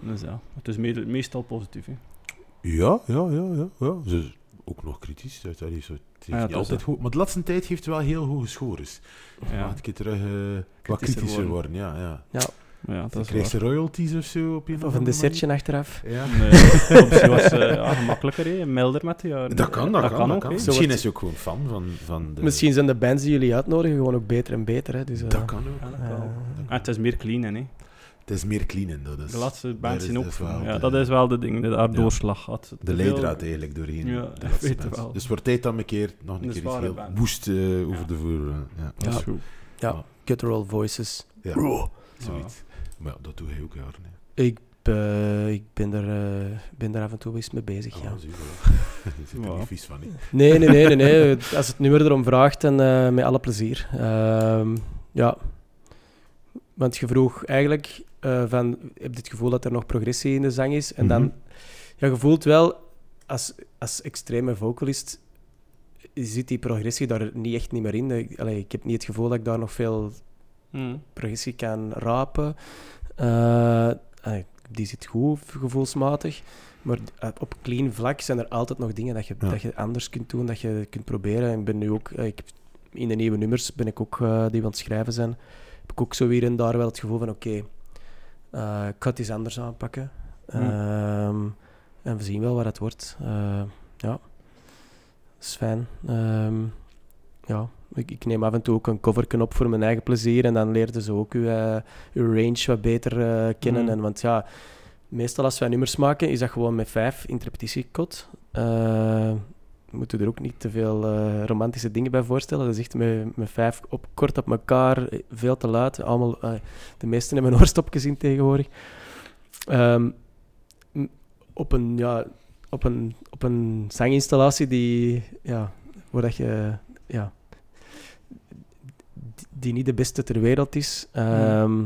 Dus ja, het is me- meestal positief. Hè. Ja, ja, ja, ja, ja. Ze is ook nog kritisch. Dat, dat is zo, het heeft Ja, niet dat is altijd goed. Maar de laatste tijd heeft wel heel hoge scores. Ja, Ja. een keer terug eh, wat Kritischer worden. worden. Ja, ja. maar ja dat ze royalties of zo op een of of een dessertje achteraf. Ja. Nee, [laughs] optie was eh, ja, gemakkelijker, hè. milder met jaren. Dat kan, dat, kan. dat ook. kan. Misschien is ze ook gewoon fan van, van de... Misschien zijn de bands die jullie uitnodigen gewoon ook beter en beter. Hè? Dus, eh, Dat kan ook. Ja, dat eh, kan ook. En het is meer clean, hè. Het is meer clean in dat is. De laatste daar bands is zijn ook wel Ja, de- dat is wel de ding, de haar doorslag had. De leidraad eigenlijk doorheen. Ja, dat weet wel. Dus wordt tijd dan een keer nog een keer iets heel band. woest eh, over Ja. de vloer. eh, ja. Dat is Ja. goed. ja, guttural voices. Ja, zoiets. Maar ja, dat doe je ook jaren. hè. Ik, eh, ik ben, er, ben er af en toe eens mee bezig, Ah, ja. zie je wel. Je [laughs] zit er Ja. niet vies van. Nee, nee, nee, nee, nee. [laughs] Als het nummer erom vraagt, dan eh, met alle plezier. Ehm, ja. Want je vroeg eigenlijk eh, van, heb je het gevoel dat er nog progressie in de zang is? En Mhm. dan, ja, je voelt wel, als, als extreme vocalist, zit die progressie daar niet echt niet meer in. Ik, allee, ik heb niet het gevoel dat ik daar nog veel Mm. progressie kan rapen. Eh, allee, die zit goed, gevoelsmatig. Maar eh, op clean vlak zijn er altijd nog dingen dat je, Ja. dat je anders kunt doen, dat je kunt proberen. En ik ben nu ook, ik, in de nieuwe nummers ben ik ook, eh, die we aan het schrijven zijn, heb ik ook zo hier en daar wel het gevoel van, oké, eh, ik ga het eens anders aanpakken. Ehm, en we zien wel wat het wordt. Eh, ja, dat is fijn. Ja, ik, ik neem af en toe ook een coverken op voor mijn eigen plezier en dan leerden ze ook uw, eh, uw range wat beter kennen. Mm. En, want ja, meestal als wij nummers maken, is dat gewoon met vijf in het repetitiekot. Moeten er ook niet te veel eh, romantische dingen bij voorstellen. Dat is echt met, met vijf op, kort op elkaar, eh, veel te luid. Allemaal, eh, de meesten hebben oorstopjes tegenwoordig. Ehm, op een, ja, op een, op een zanginstallatie die, ja, waar dat je, ja, die niet de beste ter wereld is. Ehm,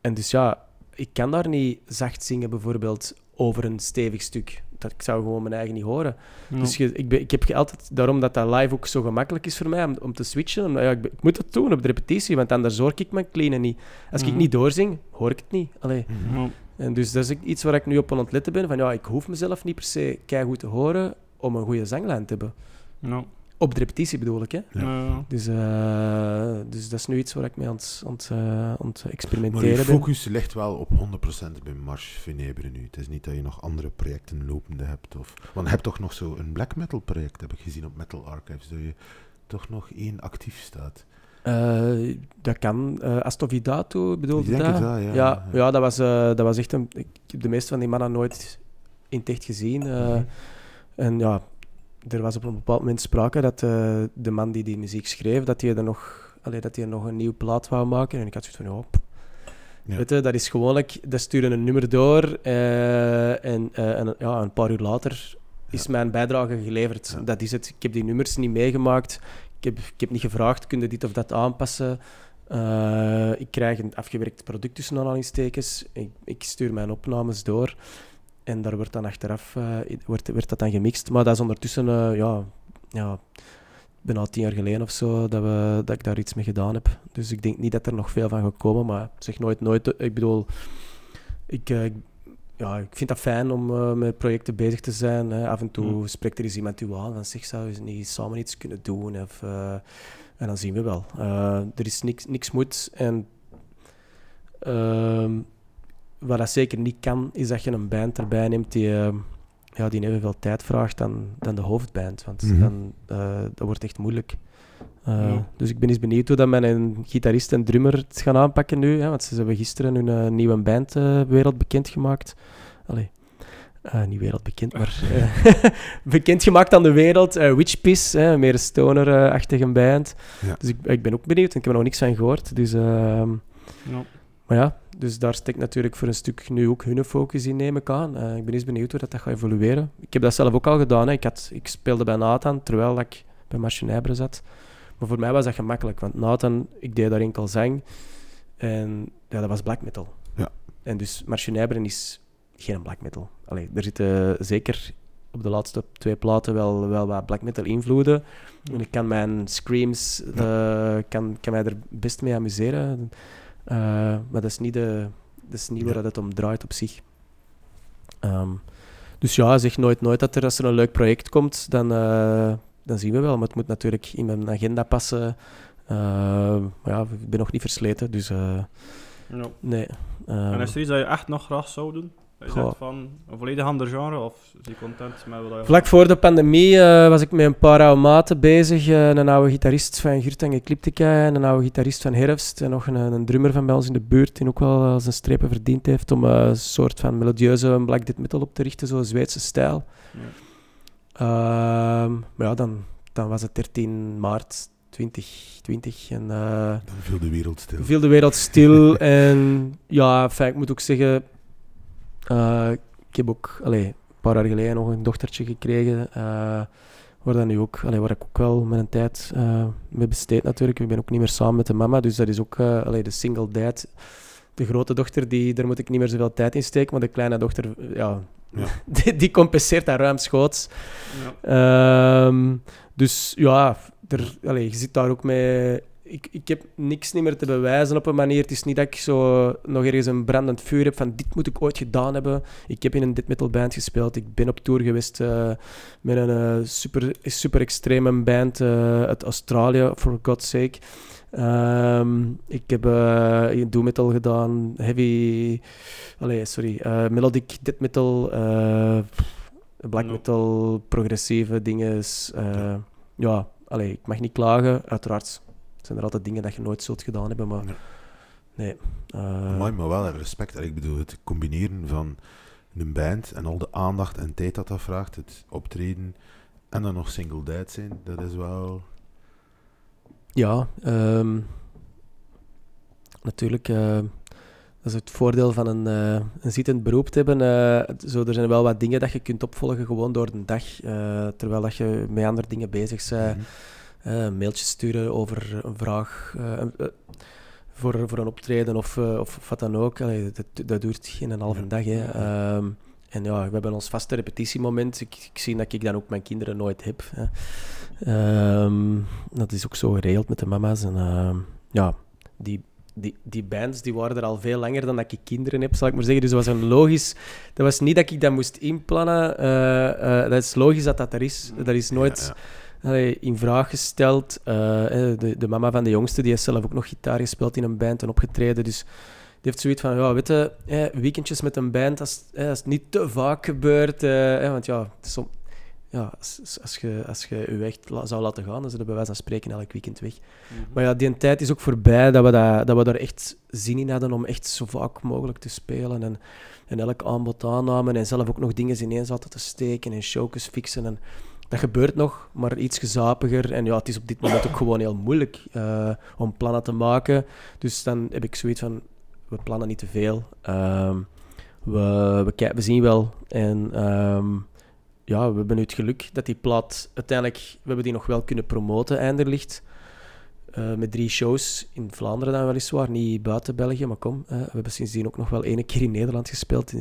En dus ja, ik kan daar niet zacht zingen bijvoorbeeld over een stevig stuk. Dat, ik zou gewoon mijn eigen niet horen. Dus je, ik, ben, ik heb altijd, daarom dat dat live ook zo gemakkelijk is voor mij, om, om te switchen. Omdat, ja, ik, moet het doen op de repetitie, want anders hoor ik mijn clean niet. Als ik Mhm. niet doorzing, hoor ik het niet. Allee. Ja. En dus dat is iets waar ik nu op aan het letten ben. Van, ja, ik hoef mezelf niet per se goed te horen om een goede zanglijn te hebben. Op de repetitie bedoel ik, hè. Ja. Dus, eh, dus dat is nu iets waar ik mee aan het, aan het, eh, aan het Maar experimenteren je ben. focus ligt wel op 100% bij Marche Venebre nu. Het is niet dat je nog andere projecten lopende hebt. Of... Want je hebt toch nog zo een black metal project, heb ik gezien op Metal Archives, dat je toch nog één actief staat. Eh, dat kan. Uh, Astovidato bedoel Ik je denk dat? het wel, ja. ja, Ja. ja, dat, was, eh, dat was echt een... Ik heb de meeste van die mannen nooit in het echt gezien. eh, Mhm. En ja, er was op een bepaald moment sprake dat eh, de man die die muziek schreef, dat hij er nog, allee, dat hij nog een nieuw plaat wou maken. En ik had zoiets van, pff. Ja. Weet je, dat is gewoonlijk, dat sturen een nummer door eh, en, eh, en ja, een paar uur later is mijn bijdrage geleverd. Ja. Dat is het. Ik heb die nummers niet meegemaakt. Ik heb, ik heb niet gevraagd, kun je dit of dat aanpassen? Ik krijg een afgewerkt product tussen aanhalingstekens. Ik, ik stuur mijn opnames door. En daar wordt dan achteraf eh, wordt, werd dat dan gemixt. Maar dat is ondertussen, eh, ja, ja, bijna tien jaar geleden of zo, dat, we, dat ik daar iets mee gedaan heb. Dus ik denk niet dat er nog veel van gaat komen. Maar zeg nooit nooit. Ik bedoel, ik, eh, ja, ik vind dat fijn om eh, met projecten bezig te zijn. Hè. Af en toe Mm. spreekt er eens iemand u aan van zich zou je niet samen iets kunnen doen. Of, eh, en dan zien we wel. Eh, er is niks, niks moet. En ehm, wat dat zeker niet kan, is dat je een band erbij neemt die, eh, ja, die evenveel tijd vraagt dan, dan de hoofdband. Want Mhm. dan, eh, dat wordt echt moeilijk. Eh, Ja. Dus ik ben eens benieuwd hoe dat mijn gitarist en drummer het gaan aanpakken nu. Hè, want ze hebben gisteren hun nieuwe band wereldbekend gemaakt. Allee, eh, niet wereldbekend, maar eh, [laughs] bekendgemaakt aan de wereld. eh Witchpiss, hè, meer een stoner-achtige band. Ja. Dus ik, ik ben ook benieuwd en ik heb er nog niks van gehoord. Dus, ehm, ja. Maar ja, dus daar steekt natuurlijk voor een stuk nu ook hun focus in, neem ik aan. Eh, ik ben eens benieuwd hoe dat, dat gaat evolueren. Ik heb dat zelf ook al gedaan. Hè. Ik, had, ik speelde bij Nathan, terwijl ik bij Machinabra zat. Maar voor mij was dat gemakkelijk, want Nathan, ik deed daar enkel zang. En ja, dat was black metal. Ja. En dus Machinabra is geen black metal. Allee, er zitten zeker op de laatste twee platen wel, wel wat black metal invloeden. En ik kan mijn screams, eh, kan, kan mij er best mee amuseren. Eh, maar dat is niet, de, dat is niet Ja. waar het om draait op zich. Ehm, dus ja, zeg nooit nooit dat er, als er een leuk project komt, dan, eh, dan zien we wel. Maar het moet natuurlijk in mijn agenda passen. Eh, maar ja, ik ben nog niet versleten, dus eh, nee. Ehm, En is er iets dat je echt nog graag zou doen? Je zegt van een volledig ander genre of is je content met wat je Vlak voor de pandemie eh, was ik met een paar oude maten bezig. Eh, een oude gitarist van Gurt en Ecliptica en een oude gitarist van Herfst. En nog een, een drummer van bij ons in de buurt die ook wel eh, zijn strepen verdiend heeft om eh, een soort van melodieuze black death metal op te richten, zo'n Zweedse stijl. Ja. Ehm, maar ja, dan, dan was het 13 maart 2020 en eh, Dan viel de wereld stil. viel de wereld stil. [laughs] en ja, enfin, ik moet ook zeggen, eh, ik heb ook allee, een paar jaar geleden nog een dochtertje gekregen. eh, waar, dat nu ook, allee, waar ik ook wel mijn tijd eh mee besteed natuurlijk. Ik ben ook niet meer samen met de mama, dus dat is ook allee, de single dad. De grote dochter, die, daar moet ik niet meer zoveel tijd in steken, maar de kleine dochter, ja, Ja. [laughs] die, die compenseert dat ruimschoots. Ja. Ehm, dus ja, er, allee, je zit daar ook mee. Ik, ik heb niks niet meer te bewijzen op een manier. Het is niet dat ik zo nog ergens een brandend vuur heb van dit moet ik ooit gedaan hebben. Ik heb in een dit metal band gespeeld. Ik ben op tour geweest eh, met een eh, super, super extreme band eh, uit Australië, for God's sake. Ehm, ik heb eh doom metal gedaan, heavy, allee, sorry, eh, melodic death metal, eh, black metal, progressieve dingen. eh, ja, allee, ik mag niet klagen. Uiteraard zijn er altijd dingen dat je nooit zult gedaan hebben, maar nee. eh, Mooi, maar wel respect. Ik bedoel, het combineren van een band en al de aandacht en tijd dat dat vraagt, het optreden en dan nog single dad zijn, dat is wel... Ja, ehm, natuurlijk. eh, dat is het voordeel van een, eh, een zittend beroep te hebben. zo, er zijn wel wat dingen dat je kunt opvolgen gewoon door de dag, terwijl dat je met andere dingen bezig bent. Mhm. Een mailtje sturen over een vraag eh, eh, voor, voor een optreden of, eh, of, wat dan ook. Allee, dat, dat duurt geen een halve dag. Hè. Ehm, en ja, we hebben ons vaste repetitiemoment. Ik, ik zie dat ik dan ook mijn kinderen nooit heb. Hè. Ehm, dat is ook zo geregeld met de mama's. En ehm, ja, die, die, die bands die waren er al veel langer dan dat ik kinderen heb, zal ik maar zeggen. Dus dat was een logisch... Dat was niet dat ik dat moest inplannen. eh, eh, dat is logisch dat dat er is. Dat is nooit... Ja, ja. In vraag gesteld. Eh, de, de mama van de jongste, die heeft zelf ook nog gitaar gespeeld in een band en opgetreden. Dus die heeft zoiets van, ja, weet je, eh, weekendjes met een band, als, eh, als het niet te vaak gebeurt. eh, want ja, som- ja als, als je, als je je echt la- zou laten gaan, dan je bij wijze van spreken elk weekend weg. Maar ja, die tijd is ook voorbij dat we, dat, dat we daar echt zin in hadden om echt zo vaak mogelijk te spelen. En, en elk aanbod aannamen en zelf ook nog dingen ineens zaten te steken en showjes fixen. En dat gebeurt nog, maar iets gezapiger. En ja, het is op dit moment ook gewoon heel moeilijk eh, om plannen te maken. Dus dan heb ik zoiets van, we plannen niet te veel. Ehm, we, we, zien wel. En ehm, ja, we hebben nu het geluk dat die plaat uiteindelijk... We hebben die nog wel kunnen promoten, Einderlicht. Eh, met drie shows in Vlaanderen dan weliswaar, niet buiten België, maar kom. eh, we hebben sindsdien ook nog wel ene keer in Nederland gespeeld.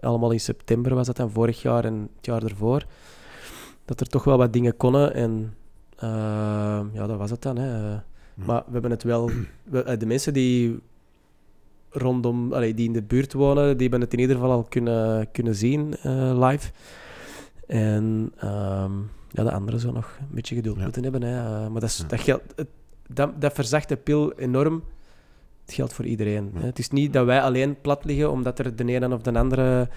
allemaal in september was dat dan, vorig jaar en het jaar ervoor. Dat er toch wel wat dingen konden en eh, ja, dat was het dan. Hè. Eh, Maar we hebben het wel... [clears throat] we- eh, de mensen die rondom, allee, die in de buurt wonen, die hebben het in ieder geval al kunnen, kunnen zien eh, live. En ehm, ja, de anderen zo nog een beetje geduld Ja. moeten hebben. Hè. Maar dat, is, Ja. dat, geldt, het- dat, dat verzacht de pil enorm. Het geldt voor iedereen. Hè. Het is niet dat wij alleen plat liggen omdat er de ene of de andere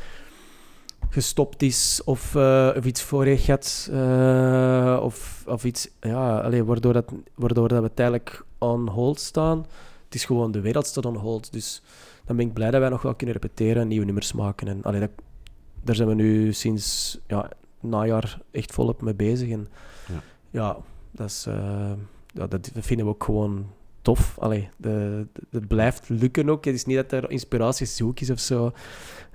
gestopt is of, eh, of iets voor heeft gehad. eh, of, of iets, ja, allee, waardoor, dat, waardoor dat we tijdelijk on hold staan. Het is gewoon, de wereld staat on hold. Dus dan ben ik blij dat wij nog wel kunnen repeteren en nieuwe nummers maken. En allee, dat, daar zijn we nu sinds ja, najaar echt volop mee bezig. En Ja. ja, dat, is, eh, ja, dat vinden we ook gewoon tof. Allee, de, de- het blijft lukken ook. Het is niet dat er inspiratie zoek is of zo.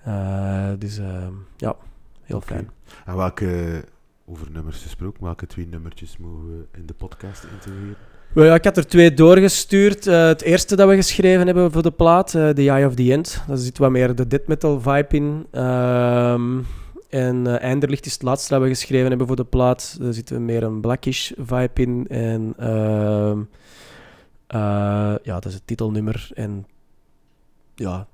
Eh, dus eh, ja, heel fijn. En welke, over nummers gesproken, welke twee nummertjes mogen we in de podcast integreren? Ja, ik had er twee doorgestuurd. Eh, het eerste dat we geschreven hebben voor de plaat, eh The Eye of the End. Daar zit wat meer de death metal vibe in. Ehm, en eh Einderlicht is het laatste dat we geschreven hebben voor de plaat. Daar zit meer een blackish vibe in. En ehm, eh, ja, dat is het titelnummer. En ja,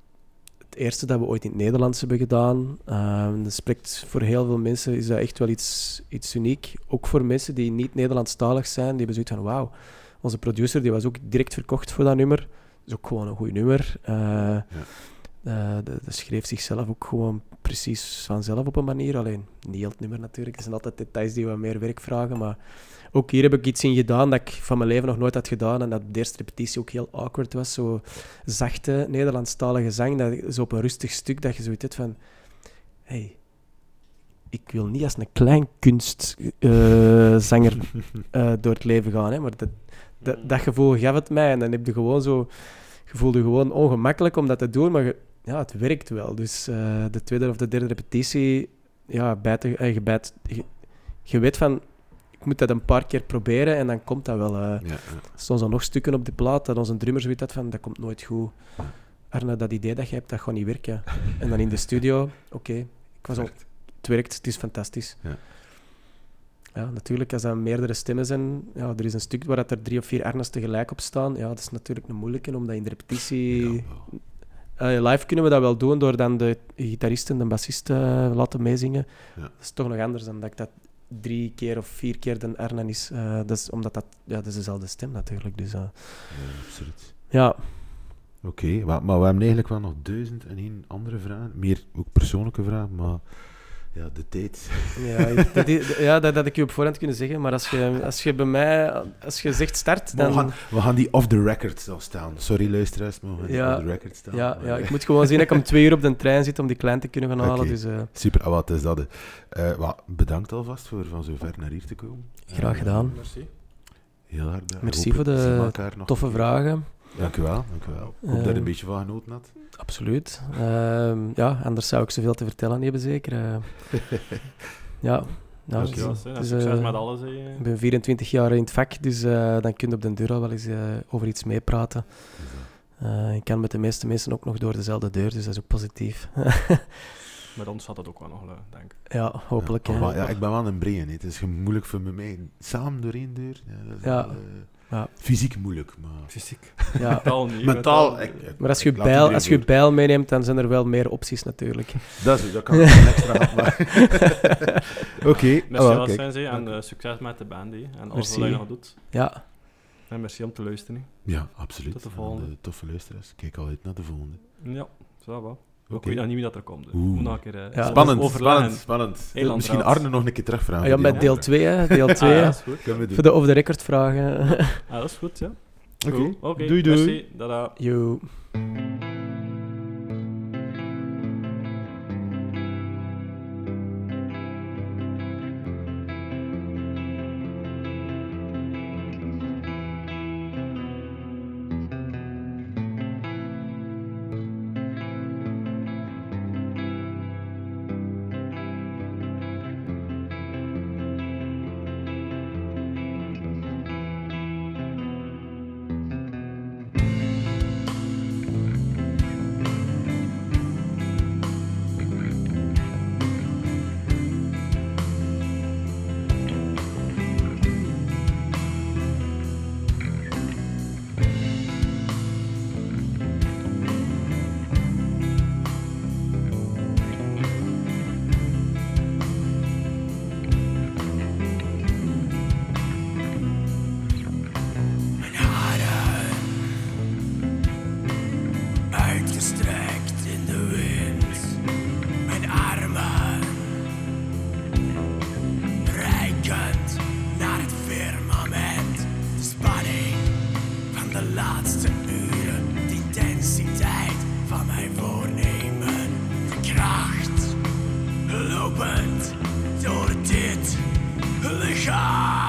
het eerste dat we ooit in het Nederlands hebben gedaan. Ehm, dat spreekt voor heel veel mensen is dat echt wel iets, iets uniek. Ook voor mensen die niet Nederlandstalig zijn, die hebben zoiets van wauw. Onze producer die was ook direct verkocht voor dat nummer. Dat is ook gewoon een goed nummer. Eh, eh, de, de schreef zichzelf ook gewoon precies vanzelf op een manier. Alleen niet heel het nummer natuurlijk. Er zijn altijd details die wat meer werk vragen. Maar ook hier heb ik iets in gedaan dat ik van mijn leven nog nooit had gedaan. En dat de eerste repetitie ook heel awkward was. Zo zachte Nederlandstalige zang. Dat, zo op een rustig stuk dat je zoiets hebt van... Hey, ik wil niet als een klein kunstzanger eh, door het leven gaan. Hè, maar dat, dat, gevoel gaf het mij. En dan heb je gewoon zo... Je voelde gewoon ongemakkelijk om dat te doen, maar ja, het werkt wel. Dus eh, de tweede of de derde repetitie, ja, bijt, je, eh, bijt- je weet van, ik moet dat een paar keer proberen en dan komt dat wel. eh. Ja, stonden zo nog stukken op de plaat dat onze drummer zoiets had van, dat komt nooit goed. Arne, dat idee dat je hebt, dat gaat niet werken. En dan in de studio, oké, ik was al, het werkt, het is fantastisch. Ja. Ja, natuurlijk, als er meerdere stemmen zijn, ja, er is een stuk waar dat er drie of vier Arnes tegelijk op staan, ja, dat is natuurlijk een moeilijke, omdat in de repetitie... Ja, Eh, live kunnen we dat wel doen door dan de gitarist en de bassist eh, laten meezingen. Ja. Dat is toch nog anders dan dat ik dat drie keer of vier keer de Arnen is. Dat is omdat dat, ja, dat is dezelfde stem natuurlijk. Dus, eh, ja, absoluut. ja, Oké, maar, maar we hebben eigenlijk wel nog duizend en één andere vragen. Meer ook persoonlijke vragen, maar ja, de tijd. ja, [laughs] dat, ja, dat had ik je op voorhand kunnen zeggen. Maar als je, als je bij mij, als je zegt start, we, dan... gaan, we gaan die off the record zo staan. Sorry luisteraars, maar we gaan die Ja, off the record staan. Ja, Maar, ja, ik moet gewoon zien dat ik om [laughs] twee uur op de trein zit om die klein te kunnen gaan halen. Dus eh, Super, ah, wat is dat? eh. Wat, bedankt alvast voor van zo ver naar hier te komen. graag gedaan. Merci. Heel hard bedankt. Merci voor de Toffe vragen. Dank u wel, dank u wel. Ik hoop dat je Ehm, een beetje van genoten had. Absoluut. Ehm, ja, anders zou ik zoveel te vertellen hebben, zeker. Eh, [laughs] ja, nou, is, Succes eh, met alles. hè. Ik ben 24 jaar in het vak, dus eh, dan kun je op den deur al wel eens eh, over iets meepraten. Eh, ik kan met de meeste mensen ook nog door dezelfde deur, dus dat is ook positief. [laughs] Met ons gaat dat ook wel nog, lukken, denk ik. ja, hopelijk. Ja, ik ben wel een brein, hè. het is moeilijk voor mij. Samen door één deur. Ja, dat is Ja. wel, Ja. Fysiek moeilijk, maar... Fysiek. Ja. [laughs] Mentaal niet. Mentaal... ik- ik- Maar als je, bijl, als je bijl meeneemt, dan zijn er wel meer opties natuurlijk. [laughs] Dat, is, dat kan [laughs] ik een extra maar... Oké, Merci ah. Sensei, en eh, succes met de band. hè. En alles Merci. wat je nog doet. Ja, En merci om te luisteren. Ja, absoluut. Tot de En volgende. de toffe luisteraars. Kijk al uit naar de volgende. Ja, zo wel. Ik Oké. weet nog niet wie dat er komt. Dus. Oeh. Moet nog een keer eh, Ja. Spannend, spannend, spannend. Heel Misschien anders. Arne nog een keer terugvragen. Ah, ja met deel andere. 2, hè. Deel [laughs] Ah, 2. ja, hè. dat is goed. Kunnen we doen. Voor de off-the-record vragen. Ah, dat is goed, ja. Oké. Goed. Oké, Doei, doei. merci. Dada. Yo. Dit lichaam.